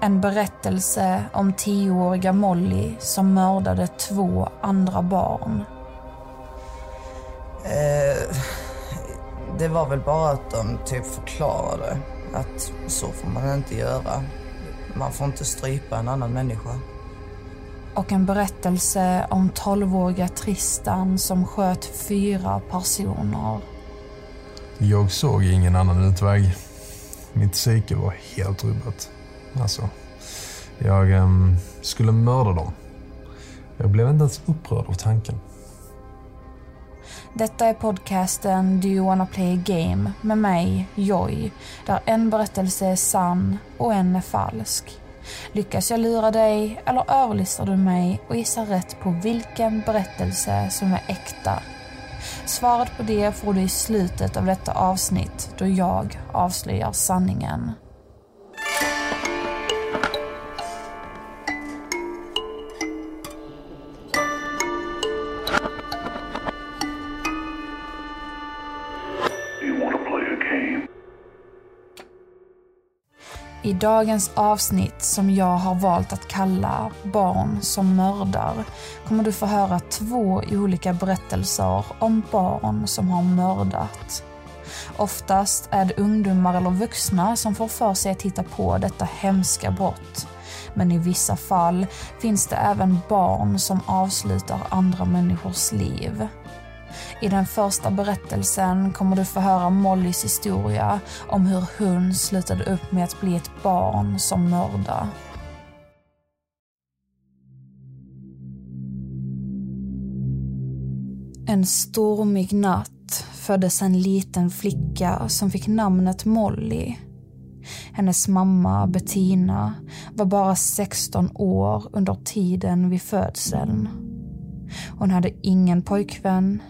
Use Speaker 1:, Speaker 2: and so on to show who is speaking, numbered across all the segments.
Speaker 1: en berättelse om tioåriga Molly som mördade två andra barn.
Speaker 2: Eh, det var väl bara att de typ förklarade att så får man inte göra. Man får inte strypa en annan människa.
Speaker 1: Och en berättelse om tolvåriga Tristan som sköt fyra personer.
Speaker 3: Jag såg ingen annan utväg. Mitt psyke var helt rubbat. Alltså, jag um, skulle mörda dem. Jag blev inte ens upprörd av tanken.
Speaker 1: Detta är podcasten Do you wanna play a game med mig, Joy, där en berättelse är sann och en är falsk. Lyckas jag lura dig eller överlistar du mig och gissar rätt på vilken berättelse som är äkta? Svaret på det får du i slutet av detta avsnitt då jag avslöjar sanningen. I dagens avsnitt som jag har valt att kalla Barn som mördar kommer du få höra två olika berättelser om barn som har mördat. Oftast är det ungdomar eller vuxna som får för sig att titta på detta hemska brott. Men i vissa fall finns det även barn som avslutar andra människors liv. I den första berättelsen kommer du få höra Mollys historia om hur hon slutade upp med att bli ett barn som mördare. En stormig natt föddes en liten flicka som fick namnet Molly. Hennes mamma Bettina var bara 16 år under tiden vid födseln. Hon hade ingen pojkvän,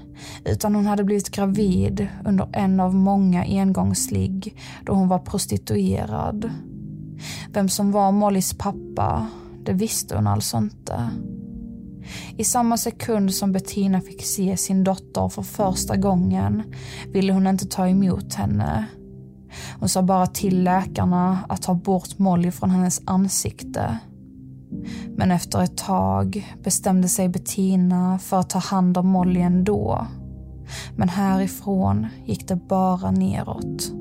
Speaker 1: utan hon hade blivit gravid under en av många engångsligg då hon var prostituerad. Vem som var Mollys pappa, det visste hon alltså inte. I samma sekund som Bettina fick se sin dotter för första gången ville hon inte ta emot henne. Hon sa bara till läkarna att ta bort Molly från hennes ansikte. Men efter ett tag bestämde sig Bettina för att ta hand om Molly ändå. Men härifrån gick det bara neråt.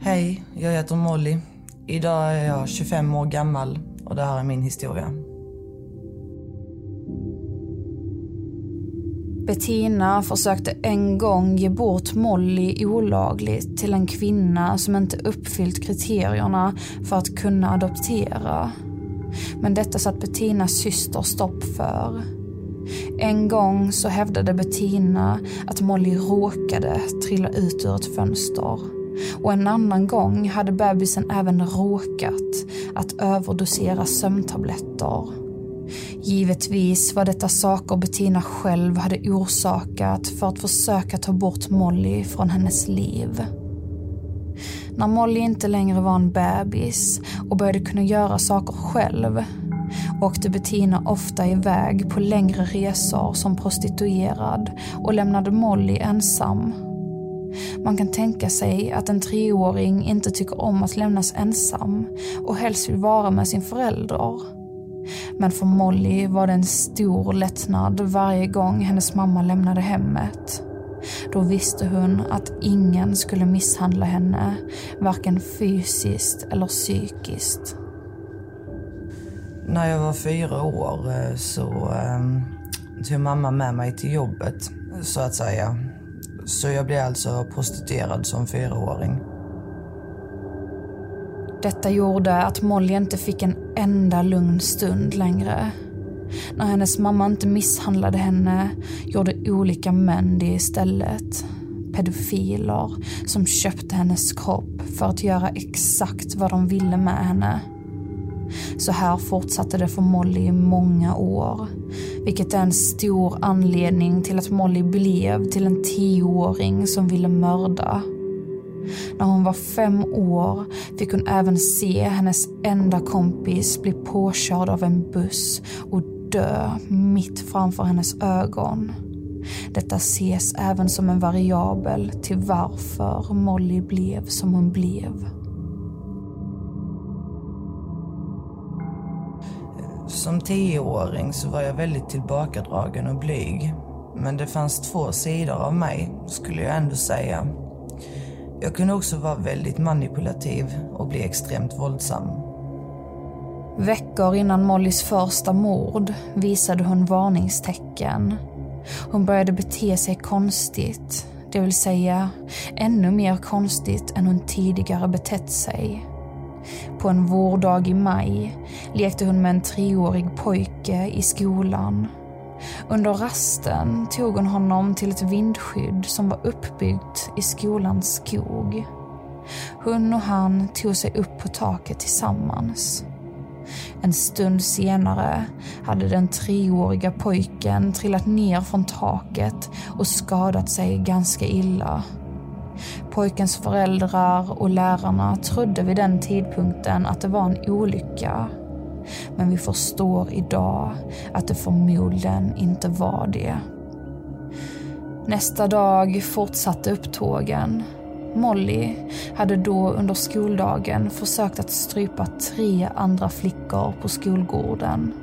Speaker 2: Hej, jag heter Molly. Idag är jag 25 år gammal och det här är min historia.
Speaker 1: Bettina försökte en gång ge bort Molly olagligt till en kvinna som inte uppfyllt kriterierna för att kunna adoptera. Men detta satt Bettinas syster stopp för. En gång så hävdade Bettina att Molly råkade trilla ut ur ett fönster. Och en annan gång hade bebisen även råkat att överdosera sömntabletter. Givetvis var detta saker Bettina själv hade orsakat för att försöka ta bort Molly från hennes liv. När Molly inte längre var en bebis och började kunna göra saker själv åkte Bettina ofta iväg på längre resor som prostituerad och lämnade Molly ensam. Man kan tänka sig att en treåring inte tycker om att lämnas ensam och helst vill vara med sin förälder. Men för Molly var det en stor lättnad varje gång hennes mamma lämnade hemmet. Då visste hon att ingen skulle misshandla henne, varken fysiskt eller psykiskt.
Speaker 2: När jag var fyra år eh, så um, tog mamma med mig till jobbet, så att säga. Så jag blev alltså prostituerad som fyraåring.
Speaker 1: Detta gjorde att Molly inte fick en enda lugn stund längre. När hennes mamma inte misshandlade henne gjorde olika män det istället. Pedofiler som köpte hennes kropp för att göra exakt vad de ville med henne. Så här fortsatte det för Molly i många år. Vilket är en stor anledning till att Molly blev till en tioåring som ville mörda. När hon var fem år fick hon även se hennes enda kompis bli påkörd av en buss och dö mitt framför hennes ögon. Detta ses även som en variabel till varför Molly blev som hon blev.
Speaker 2: Som tioåring så var jag väldigt tillbakadragen och blyg. Men det fanns två sidor av mig, skulle jag ändå säga. Jag kunde också vara väldigt manipulativ och bli extremt våldsam.
Speaker 1: Veckor innan Mollys första mord visade hon varningstecken. Hon började bete sig konstigt, det vill säga ännu mer konstigt än hon tidigare betett sig. På en vårdag i maj lekte hon med en treårig pojke i skolan. Under rasten tog hon honom till ett vindskydd som var uppbyggt i skolans skog. Hon och han tog sig upp på taket tillsammans. En stund senare hade den treåriga pojken trillat ner från taket och skadat sig ganska illa. Pojkens föräldrar och lärarna trodde vid den tidpunkten att det var en olycka. Men vi förstår idag att det förmodligen inte var det. Nästa dag fortsatte upptågen. Molly hade då under skoldagen försökt att strypa tre andra flickor på skolgården.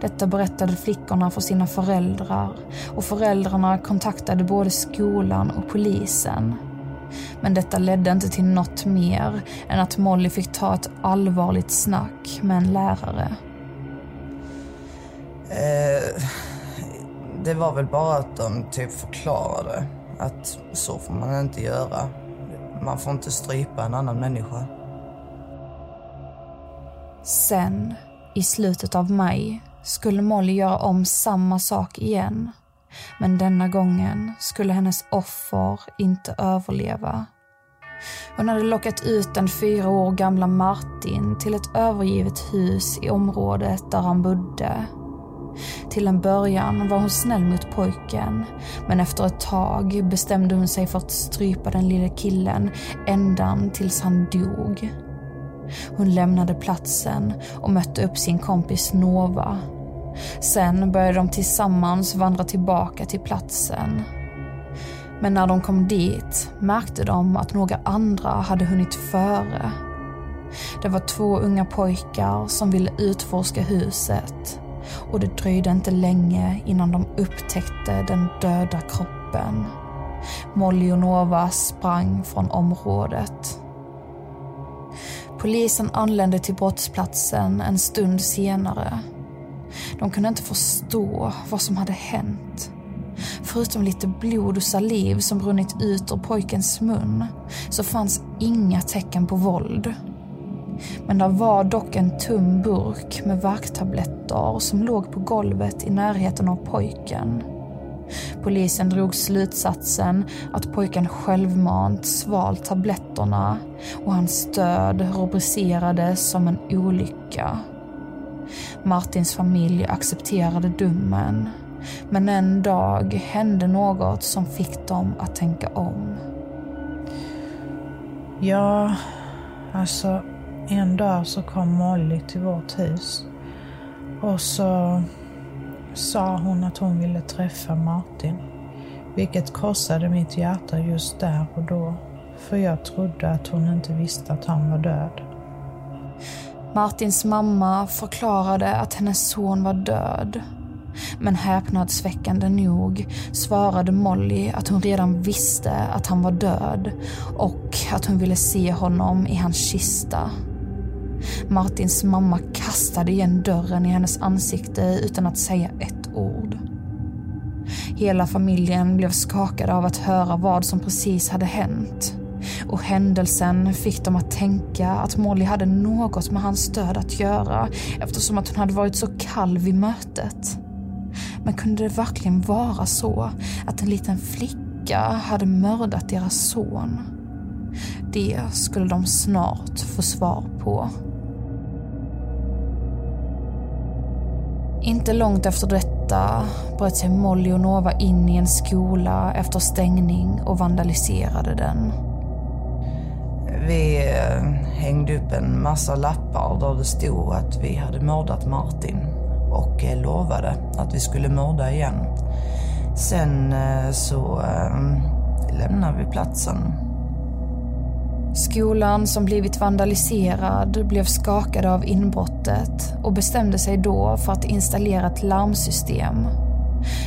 Speaker 1: Detta berättade flickorna för sina föräldrar och föräldrarna kontaktade både skolan och polisen. Men detta ledde inte till något mer än att Molly fick ta ett allvarligt snack med en lärare.
Speaker 2: Eh, det var väl bara att de typ förklarade att så får man inte göra. Man får inte strypa en annan människa.
Speaker 1: Sen, i slutet av maj, skulle Molly göra om samma sak igen. Men denna gången skulle hennes offer inte överleva. Hon hade lockat ut den fyra år gamla Martin till ett övergivet hus i området där han bodde. Till en början var hon snäll mot pojken, men efter ett tag bestämde hon sig för att strypa den lille killen ändan tills han dog. Hon lämnade platsen och mötte upp sin kompis Nova. Sen började de tillsammans vandra tillbaka till platsen. Men när de kom dit märkte de att några andra hade hunnit före. Det var två unga pojkar som ville utforska huset och det dröjde inte länge innan de upptäckte den döda kroppen. Molly och Nova sprang från området. Polisen anlände till brottsplatsen en stund senare. De kunde inte förstå vad som hade hänt. Förutom lite blod och saliv som runnit ut ur pojkens mun så fanns inga tecken på våld. Men där var dock en tum burk med värktabletter som låg på golvet i närheten av pojken. Polisen drog slutsatsen att pojken självmant svalt tabletterna och hans död rubricerades som en olycka. Martins familj accepterade domen men en dag hände något som fick dem att tänka om.
Speaker 4: Ja, alltså en dag så kom Molly till vårt hus och så sa hon att hon ville träffa Martin. Vilket krossade mitt hjärta just där och då. För jag trodde att hon inte visste att han var död.
Speaker 1: Martins mamma förklarade att hennes son var död. Men häpnadsväckande nog svarade Molly att hon redan visste att han var död och att hon ville se honom i hans kista. Martins mamma kastade igen dörren i hennes ansikte utan att säga ett ord. Hela familjen blev skakade av att höra vad som precis hade hänt. Och händelsen fick dem att tänka att Molly hade något med hans död att göra eftersom att hon hade varit så kall vid mötet. Men kunde det verkligen vara så att en liten flicka hade mördat deras son? Det skulle de snart få svar på. Inte långt efter detta bröt sig Molly och Nova in i en skola efter stängning och vandaliserade den.
Speaker 2: Vi eh, hängde upp en massa lappar där det stod att vi hade mördat Martin och eh, lovade att vi skulle mörda igen. Sen eh, så lämnade vi platsen.
Speaker 1: Skolan som blivit vandaliserad blev skakade av inbrottet och bestämde sig då för att installera ett larmsystem.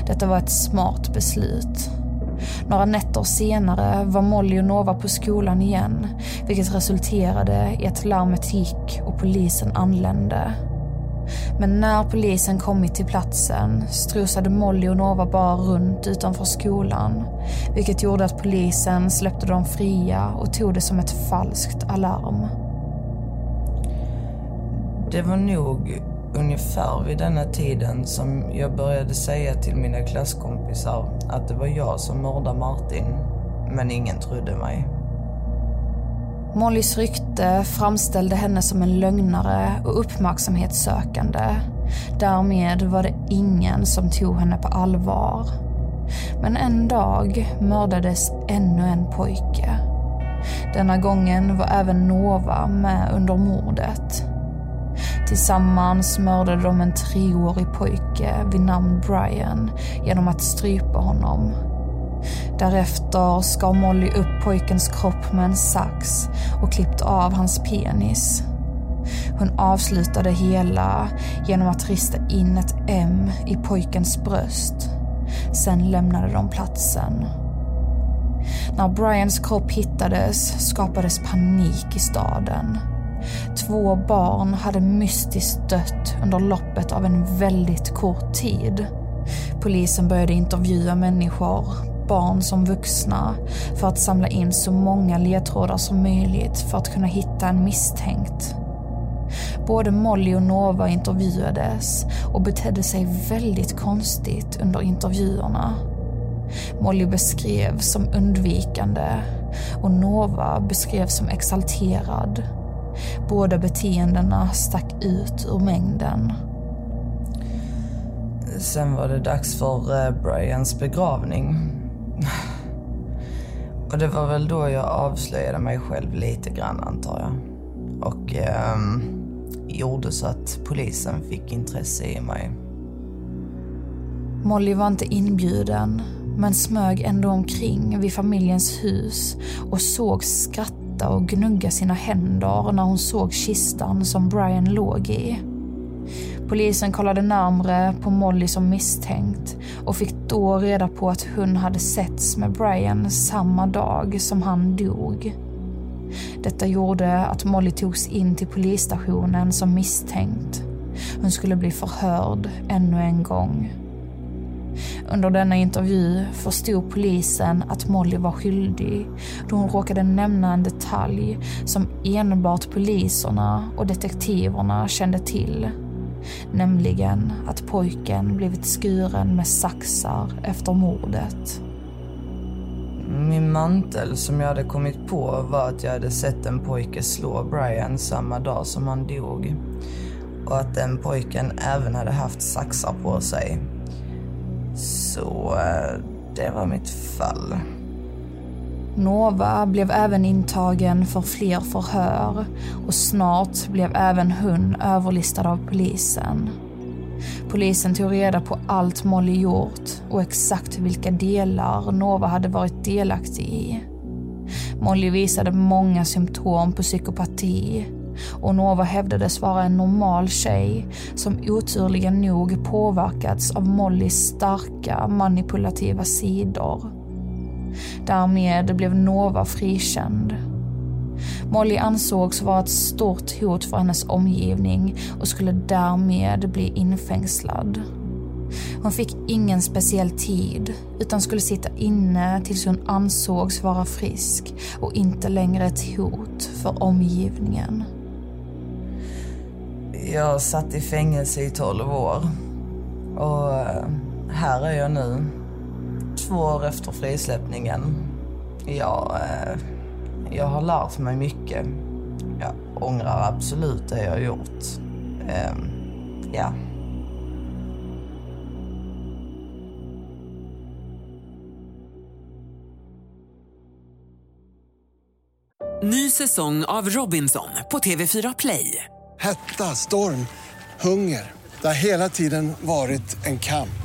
Speaker 1: Detta var ett smart beslut. Några nätter senare var Molly och Nova på skolan igen, vilket resulterade i att larmet gick och polisen anlände. Men när polisen kommit till platsen strosade Molly och Nova bara runt utanför skolan, vilket gjorde att polisen släppte dem fria och tog det som ett falskt alarm.
Speaker 2: Det var nog ungefär vid denna tiden som jag började säga till mina klasskompisar att det var jag som mördade Martin. Men ingen trodde mig.
Speaker 1: Mollys rykte framställde henne som en lögnare och uppmärksamhetssökande. Därmed var det ingen som tog henne på allvar. Men en dag mördades ännu en pojke. Denna gången var även Nova med under mordet. Tillsammans mördade de en treårig pojke vid namn Brian genom att strypa honom. Därefter skar Molly upp pojkens kropp med en sax och klippte av hans penis. Hon avslutade hela genom att rista in ett M i pojkens bröst. Sen lämnade de platsen. När Brians kropp hittades skapades panik i staden. Två barn hade mystiskt dött under loppet av en väldigt kort tid. Polisen började intervjua människor, barn som vuxna, för att samla in så många ledtrådar som möjligt för att kunna hitta en misstänkt. Både Molly och Nova intervjuades och betedde sig väldigt konstigt under intervjuerna. Molly beskrevs som undvikande och Nova beskrevs som exalterad. Båda beteendena stack ut ur mängden.
Speaker 2: Sen var det dags för eh, Brians begravning. Och det var väl då jag avslöjade mig själv lite grann antar jag. Och eh, gjorde så att polisen fick intresse i mig.
Speaker 1: Molly var inte inbjuden, men smög ändå omkring vid familjens hus och såg skratta och gnugga sina händer när hon såg kistan som Brian låg i. Polisen kollade närmre på Molly som misstänkt och fick då reda på att hon hade setts med Brian samma dag som han dog. Detta gjorde att Molly togs in till polisstationen som misstänkt. Hon skulle bli förhörd ännu en gång. Under denna intervju förstod polisen att Molly var skyldig då hon råkade nämna en detalj som enbart poliserna och detektiverna kände till. Nämligen att pojken blivit skuren med saxar efter mordet.
Speaker 2: Min mantel som jag hade kommit på var att jag hade sett en pojke slå Brian samma dag som han dog. Och att den pojken även hade haft saxar på sig. Så eh, det var mitt fall.
Speaker 1: Nova blev även intagen för fler förhör och snart blev även hon överlistad av polisen. Polisen tog reda på allt Molly gjort och exakt vilka delar Nova hade varit delaktig i. Molly visade många symptom på psykopati och Nova hävdades vara en normal tjej som oturligen nog påverkats av Mollys starka manipulativa sidor. Därmed blev Nova frikänd. Molly ansågs vara ett stort hot för hennes omgivning och skulle därmed bli infängslad. Hon fick ingen speciell tid utan skulle sitta inne tills hon ansågs vara frisk och inte längre ett hot för omgivningen.
Speaker 2: Jag satt i fängelse i 12 år. Och eh, här är jag nu svår efter frisläppningen. Jag, eh, jag har lärt mig mycket. Jag ångrar absolut det jag har gjort. Ehm, ja.
Speaker 5: Ny säsong av Robinson på TV4 Play.
Speaker 6: Hetta, storm, hunger. Det har hela tiden varit en kamp.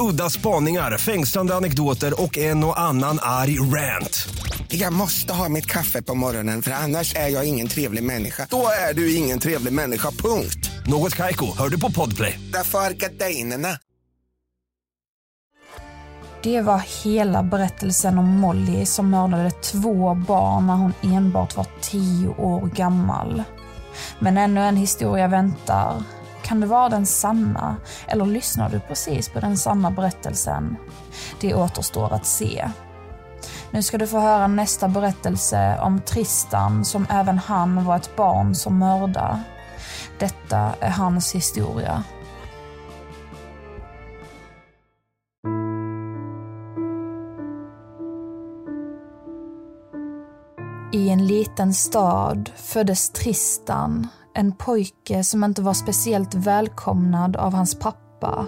Speaker 7: Udda spaningar, fängslande anekdoter och en och annan arg rant.
Speaker 8: Jag måste ha mitt kaffe på morgonen för annars är jag ingen trevlig människa. Då är du ingen trevlig människa, punkt.
Speaker 7: Något Kaiko, hör du på Podplay.
Speaker 8: Därför är gardinerna.
Speaker 1: Det var hela berättelsen om Molly som mördade två barn när hon enbart var tio år gammal. Men ännu en historia väntar. Kan det vara den sanna? Eller lyssnar du precis på den sanna berättelsen? Det återstår att se. Nu ska du få höra nästa berättelse om Tristan som även han var ett barn som mördade. Detta är hans historia. I en liten stad föddes Tristan, en pojke som inte var speciellt välkomnad av hans pappa.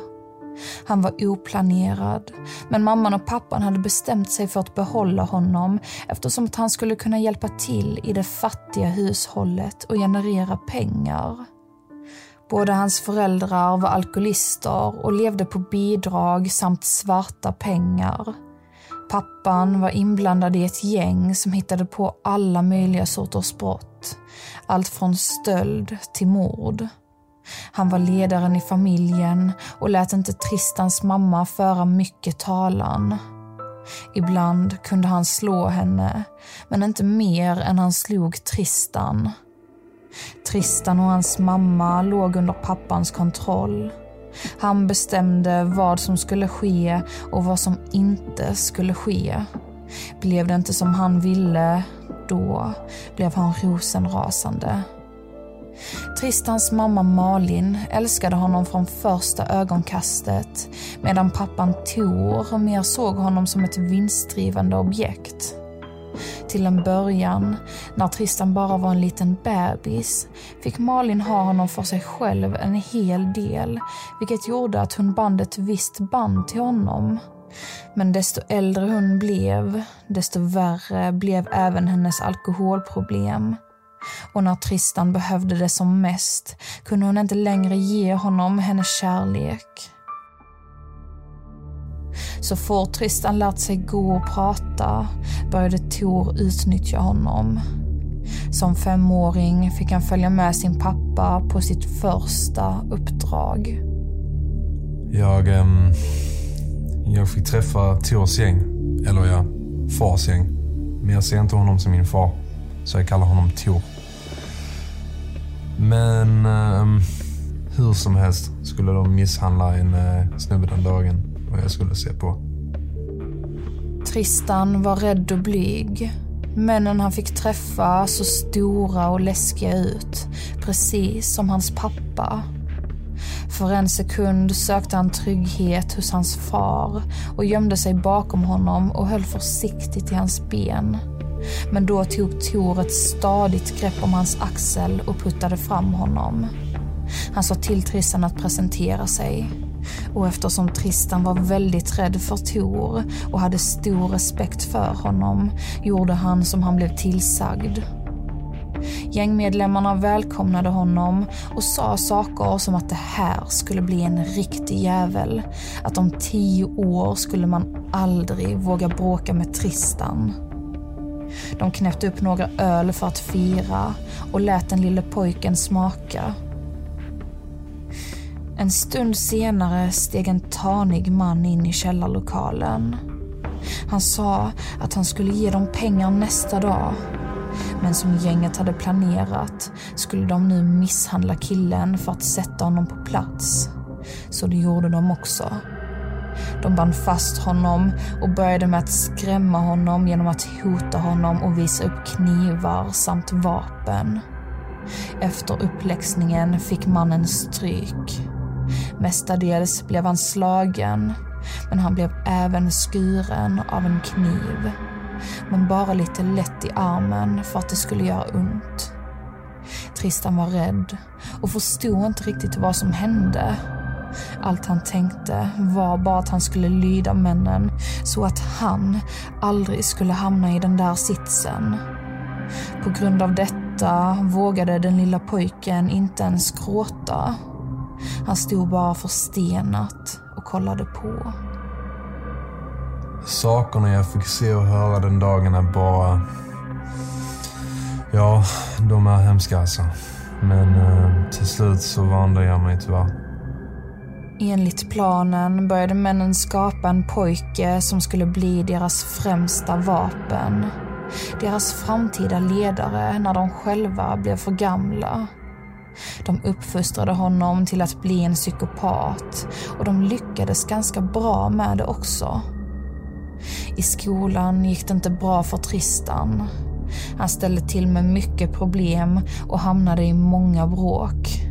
Speaker 1: Han var oplanerad, men mamman och pappan hade bestämt sig för att behålla honom eftersom att han skulle kunna hjälpa till i det fattiga hushållet och generera pengar. Båda hans föräldrar var alkoholister och levde på bidrag samt svarta pengar. Pappan var inblandad i ett gäng som hittade på alla möjliga sorters brott. Allt från stöld till mord. Han var ledaren i familjen och lät inte Tristans mamma föra mycket talan. Ibland kunde han slå henne, men inte mer än han slog Tristan. Tristan och hans mamma låg under pappans kontroll. Han bestämde vad som skulle ske och vad som inte skulle ske. Blev det inte som han ville, då blev han rosenrasande. Tristans mamma Malin älskade honom från första ögonkastet medan pappan Tor mer såg honom som ett vinstdrivande objekt. Till en början, när Tristan bara var en liten bebis, fick Malin ha honom för sig själv en hel del, vilket gjorde att hon band ett visst band till honom. Men desto äldre hon blev, desto värre blev även hennes alkoholproblem. Och när Tristan behövde det som mest kunde hon inte längre ge honom hennes kärlek. Så fort Tristan lärt sig gå och prata började Tor utnyttja honom. Som femåring fick han följa med sin pappa på sitt första uppdrag.
Speaker 3: Jag, ehm, jag fick träffa Tors gäng. Eller ja, fars gäng. Men jag ser inte honom som min far. Så jag kallar honom Tor. Men ehm, hur som helst skulle de misshandla en eh, snubbe den dagen vad jag skulle se på.
Speaker 1: Tristan var rädd och blyg. Männen han fick träffa så stora och läskiga ut, precis som hans pappa. För en sekund sökte han trygghet hos hans far och gömde sig bakom honom och höll försiktigt i hans ben. Men då tog Tor ett stadigt grepp om hans axel och puttade fram honom. Han sa till Tristan att presentera sig. Och eftersom Tristan var väldigt rädd för Tor och hade stor respekt för honom gjorde han som han blev tillsagd. Gängmedlemmarna välkomnade honom och sa saker som att det här skulle bli en riktig jävel. Att om tio år skulle man aldrig våga bråka med Tristan. De knäppte upp några öl för att fira och lät den lille pojken smaka. En stund senare steg en tanig man in i källarlokalen. Han sa att han skulle ge dem pengar nästa dag. Men som gänget hade planerat skulle de nu misshandla killen för att sätta honom på plats. Så det gjorde de också. De band fast honom och började med att skrämma honom genom att hota honom och visa upp knivar samt vapen. Efter uppläxningen fick mannen stryk. Mestadels blev han slagen, men han blev även skuren av en kniv. Men bara lite lätt i armen för att det skulle göra ont. Tristan var rädd och förstod inte riktigt vad som hände. Allt han tänkte var bara att han skulle lyda männen så att han aldrig skulle hamna i den där sitsen. På grund av detta vågade den lilla pojken inte ens gråta. Han stod bara förstenat och kollade på.
Speaker 3: Sakerna jag fick se och höra den dagen är bara... Ja, de är hemska alltså. Men eh, till slut så vande jag mig tyvärr.
Speaker 1: Enligt planen började männen skapa en pojke som skulle bli deras främsta vapen. Deras framtida ledare när de själva blev för gamla. De uppfostrade honom till att bli en psykopat och de lyckades ganska bra med det också. I skolan gick det inte bra för Tristan. Han ställde till med mycket problem och hamnade i många bråk.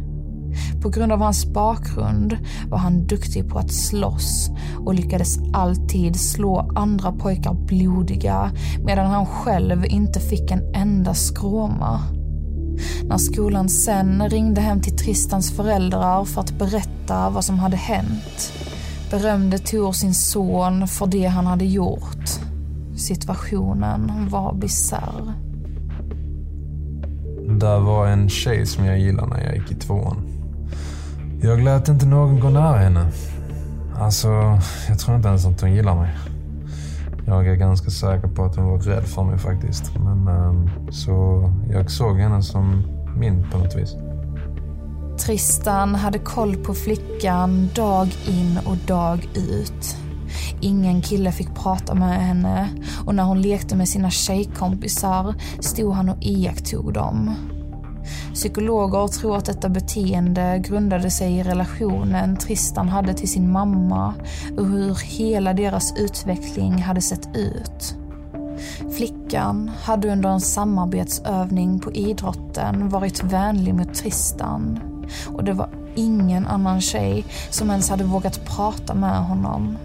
Speaker 1: På grund av hans bakgrund var han duktig på att slåss och lyckades alltid slå andra pojkar blodiga medan han själv inte fick en enda skråma. När skolan sen ringde hem till Tristans föräldrar för att berätta vad som hade hänt berömde Tor sin son för det han hade gjort. Situationen var bisarr.
Speaker 3: Där var en tjej som jag gillade när jag gick i tvåan. Jag lät inte någon gå nära henne. Alltså, jag tror inte ens att hon gillar mig. Jag är ganska säker på att hon var rädd för mig faktiskt. Men um, så jag såg henne som min på något vis.
Speaker 1: Tristan hade koll på flickan dag in och dag ut. Ingen kille fick prata med henne och när hon lekte med sina tjejkompisar stod han och iakttog dem. Psykologer tror att detta beteende grundade sig i relationen Tristan hade till sin mamma och hur hela deras utveckling hade sett ut. Flickan hade under en samarbetsövning på idrotten varit vänlig mot Tristan och det var ingen annan tjej som ens hade vågat prata med honom.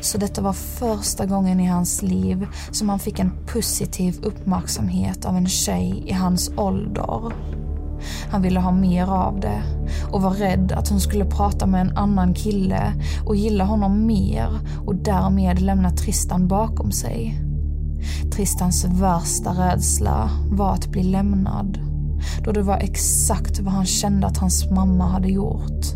Speaker 1: Så detta var första gången i hans liv som han fick en positiv uppmärksamhet av en tjej i hans ålder. Han ville ha mer av det och var rädd att hon skulle prata med en annan kille och gilla honom mer och därmed lämna Tristan bakom sig. Tristans värsta rädsla var att bli lämnad då det var exakt vad han kände att hans mamma hade gjort.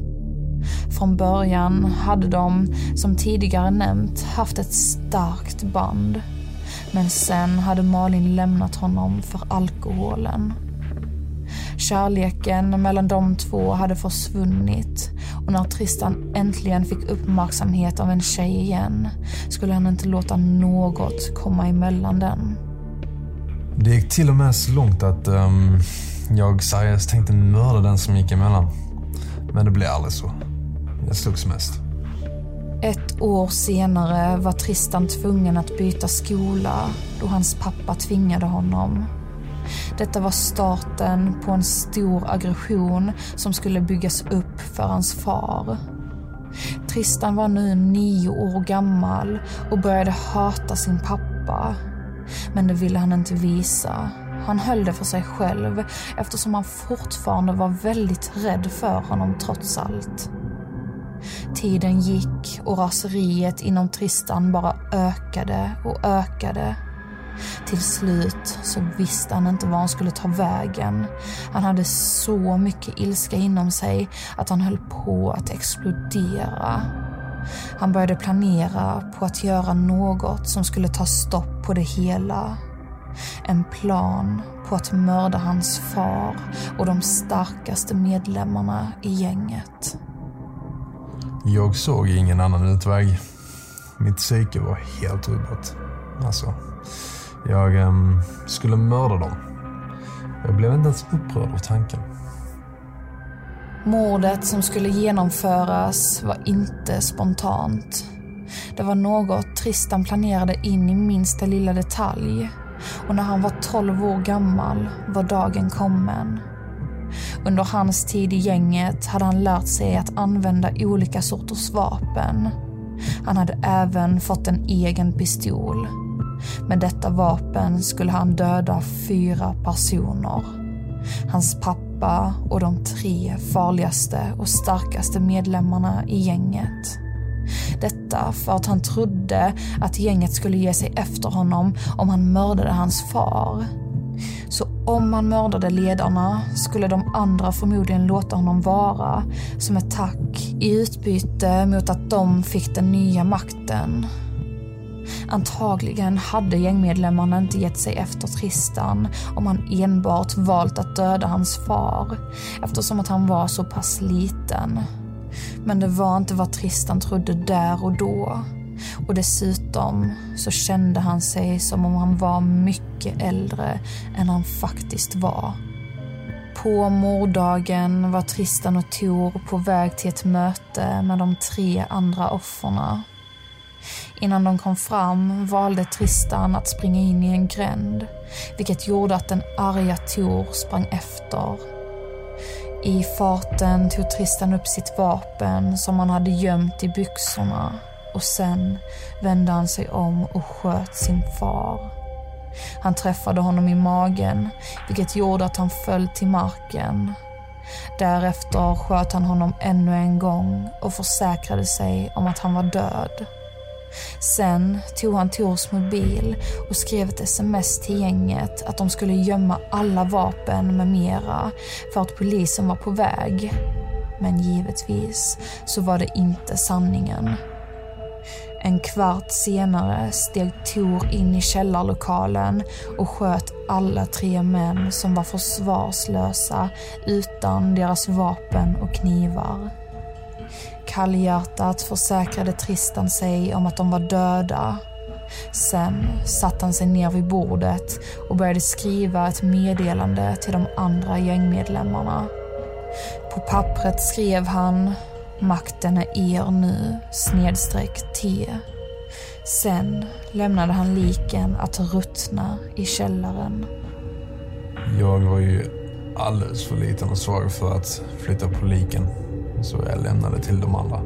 Speaker 1: Från början hade de, som tidigare nämnt, haft ett starkt band. Men sen hade Malin lämnat honom för alkoholen. Kärleken mellan de två hade försvunnit och när Tristan äntligen fick uppmärksamhet av en tjej igen skulle han inte låta något komma emellan den.
Speaker 3: Det gick till och med så långt att um, jag seriöst tänkte mörda den som gick emellan. Men det blev aldrig så. Jag slogs mest.
Speaker 1: Ett år senare var Tristan tvungen att byta skola då hans pappa tvingade honom. Detta var starten på en stor aggression som skulle byggas upp för hans far. Tristan var nu nio år gammal och började hata sin pappa. Men det ville han inte visa. Han höll det för sig själv eftersom han fortfarande var väldigt rädd för honom trots allt. Tiden gick och raseriet inom Tristan bara ökade och ökade. Till slut så visste han inte var han skulle ta vägen. Han hade så mycket ilska inom sig att han höll på att explodera. Han började planera på att göra något som skulle ta stopp på det hela. En plan på att mörda hans far och de starkaste medlemmarna i gänget.
Speaker 3: Jag såg ingen annan utväg. Mitt psyke var helt rubbat. Alltså, jag eh, skulle mörda dem. Jag blev inte ens upprörd av tanken.
Speaker 1: Mordet som skulle genomföras var inte spontant. Det var något Tristan planerade in i minsta lilla detalj. Och när han var 12 år gammal var dagen kommen. Under hans tid i gänget hade han lärt sig att använda olika sorters vapen. Han hade även fått en egen pistol. Med detta vapen skulle han döda fyra personer. Hans pappa och de tre farligaste och starkaste medlemmarna i gänget. Detta för att han trodde att gänget skulle ge sig efter honom om han mördade hans far. Så om han mördade ledarna skulle de andra förmodligen låta honom vara som ett tack i utbyte mot att de fick den nya makten. Antagligen hade gängmedlemmarna inte gett sig efter Tristan om han enbart valt att döda hans far eftersom att han var så pass liten. Men det var inte vad Tristan trodde där och då. Och dessutom så kände han sig som om han var mycket äldre än han faktiskt var. På morddagen var Tristan och Tor på väg till ett möte med de tre andra offerna. Innan de kom fram valde Tristan att springa in i en gränd, vilket gjorde att den arga Tor sprang efter. I farten tog Tristan upp sitt vapen som han hade gömt i byxorna och sen vände han sig om och sköt sin far. Han träffade honom i magen, vilket gjorde att han föll till marken. Därefter sköt han honom ännu en gång och försäkrade sig om att han var död. Sen tog han Tors mobil och skrev ett sms till gänget att de skulle gömma alla vapen med mera för att polisen var på väg. Men givetvis så var det inte sanningen. En kvart senare steg Tor in i källarlokalen och sköt alla tre män som var försvarslösa utan deras vapen och knivar. Kallhjärtat försäkrade Tristan sig om att de var döda. Sen satte han sig ner vid bordet och började skriva ett meddelande till de andra gängmedlemmarna. På pappret skrev han Makten är er nu, snedstreck T. Sen lämnade han liken att ruttna i källaren.
Speaker 3: Jag var ju alldeles för liten och svag för att flytta på liken. Så jag lämnade till dem andra.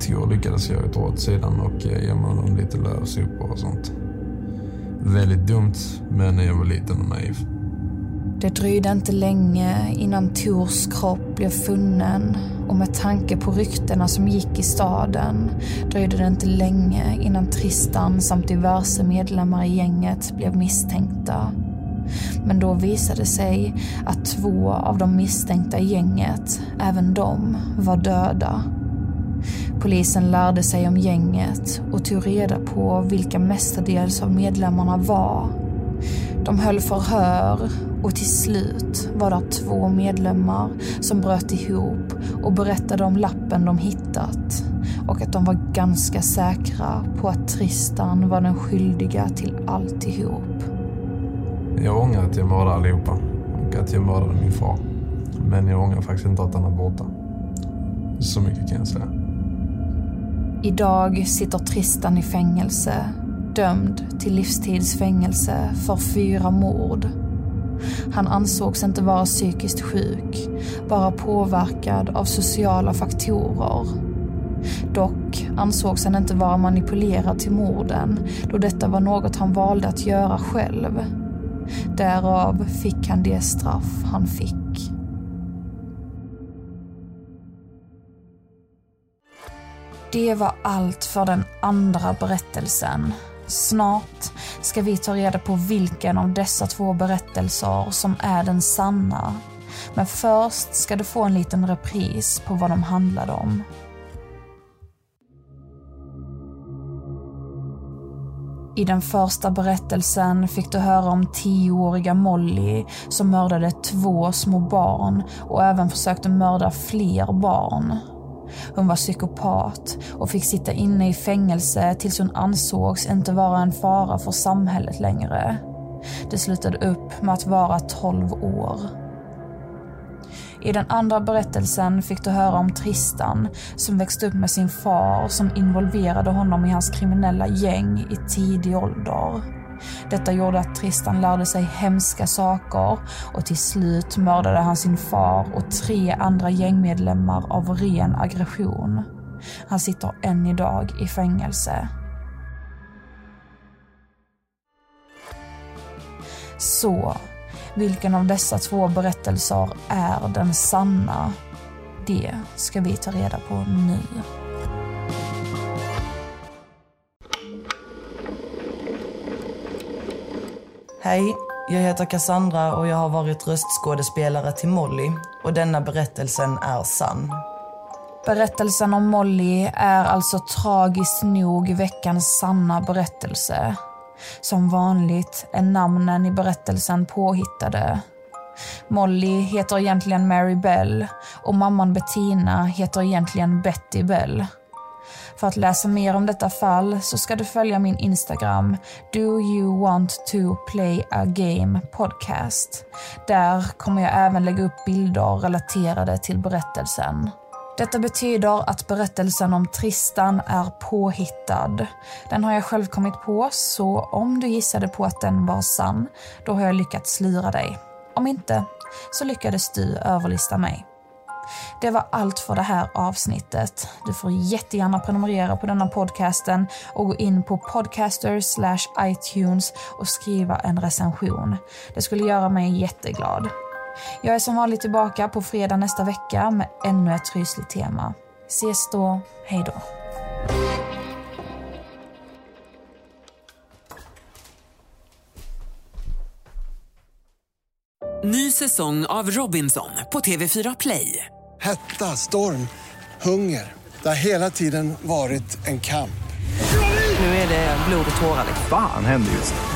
Speaker 3: Tor lyckades jag dra åt sidan och eh, gömma honom lite lövsopor och sånt. Väldigt dumt, men jag var liten och naiv.
Speaker 1: Det dröjde inte länge innan Tors kropp blev funnen och med tanke på ryktena som gick i staden dröjde det inte länge innan Tristan samt diverse medlemmar i gänget blev misstänkta. Men då visade det sig att två av de misstänkta i gänget, även de, var döda. Polisen lärde sig om gänget och tog reda på vilka mestadels av medlemmarna var. De höll förhör och till slut var det två medlemmar som bröt ihop och berättade om lappen de hittat och att de var ganska säkra på att Tristan var den skyldiga till alltihop.
Speaker 3: Jag ångrar att jag mördade allihopa och att jag mördade min far. Men jag ångrar faktiskt inte att han är borta. Så mycket kan jag säga.
Speaker 1: Idag sitter Tristan i fängelse, dömd till livstidsfängelse för fyra mord. Han ansågs inte vara psykiskt sjuk, bara påverkad av sociala faktorer. Dock ansågs han inte vara manipulerad till morden då detta var något han valde att göra själv. Därav fick han det straff han fick. Det var allt för den andra berättelsen. Snart ska vi ta reda på vilken av dessa två berättelser som är den sanna. Men först ska du få en liten repris på vad de handlade om. I den första berättelsen fick du höra om tioåriga Molly som mördade två små barn och även försökte mörda fler barn. Hon var psykopat och fick sitta inne i fängelse tills hon ansågs inte vara en fara för samhället längre. Det slutade upp med att vara 12 år. I den andra berättelsen fick du höra om Tristan som växte upp med sin far som involverade honom i hans kriminella gäng i tidig ålder. Detta gjorde att Tristan lärde sig hemska saker och till slut mördade han sin far och tre andra gängmedlemmar av ren aggression. Han sitter än idag i fängelse. Så, vilken av dessa två berättelser är den sanna? Det ska vi ta reda på nu.
Speaker 2: Hej, jag heter Cassandra och jag har varit röstskådespelare till Molly och denna berättelsen är sann.
Speaker 1: Berättelsen om Molly är alltså tragiskt nog veckans sanna berättelse. Som vanligt är namnen i berättelsen påhittade. Molly heter egentligen Mary Bell och mamman Bettina heter egentligen Betty Bell. För att läsa mer om detta fall så ska du följa min Instagram, Do you want to play a game podcast. Där kommer jag även lägga upp bilder relaterade till berättelsen. Detta betyder att berättelsen om Tristan är påhittad. Den har jag själv kommit på, så om du gissade på att den var sann, då har jag lyckats lura dig. Om inte, så lyckades du överlista mig. Det var allt för det här avsnittet. Du får jättegärna prenumerera på denna podcasten och gå in på podcaster iTunes och skriva en recension. Det skulle göra mig jätteglad. Jag är som vanligt tillbaka på fredag nästa vecka med ännu ett rysligt tema. Ses då, hej då.
Speaker 5: Ny säsong av Robinson på TV4 Play.
Speaker 6: Hetta, storm, hunger. Det har hela tiden varit en kamp.
Speaker 5: Nu är det blod och tårar.
Speaker 9: Fan händer just nu.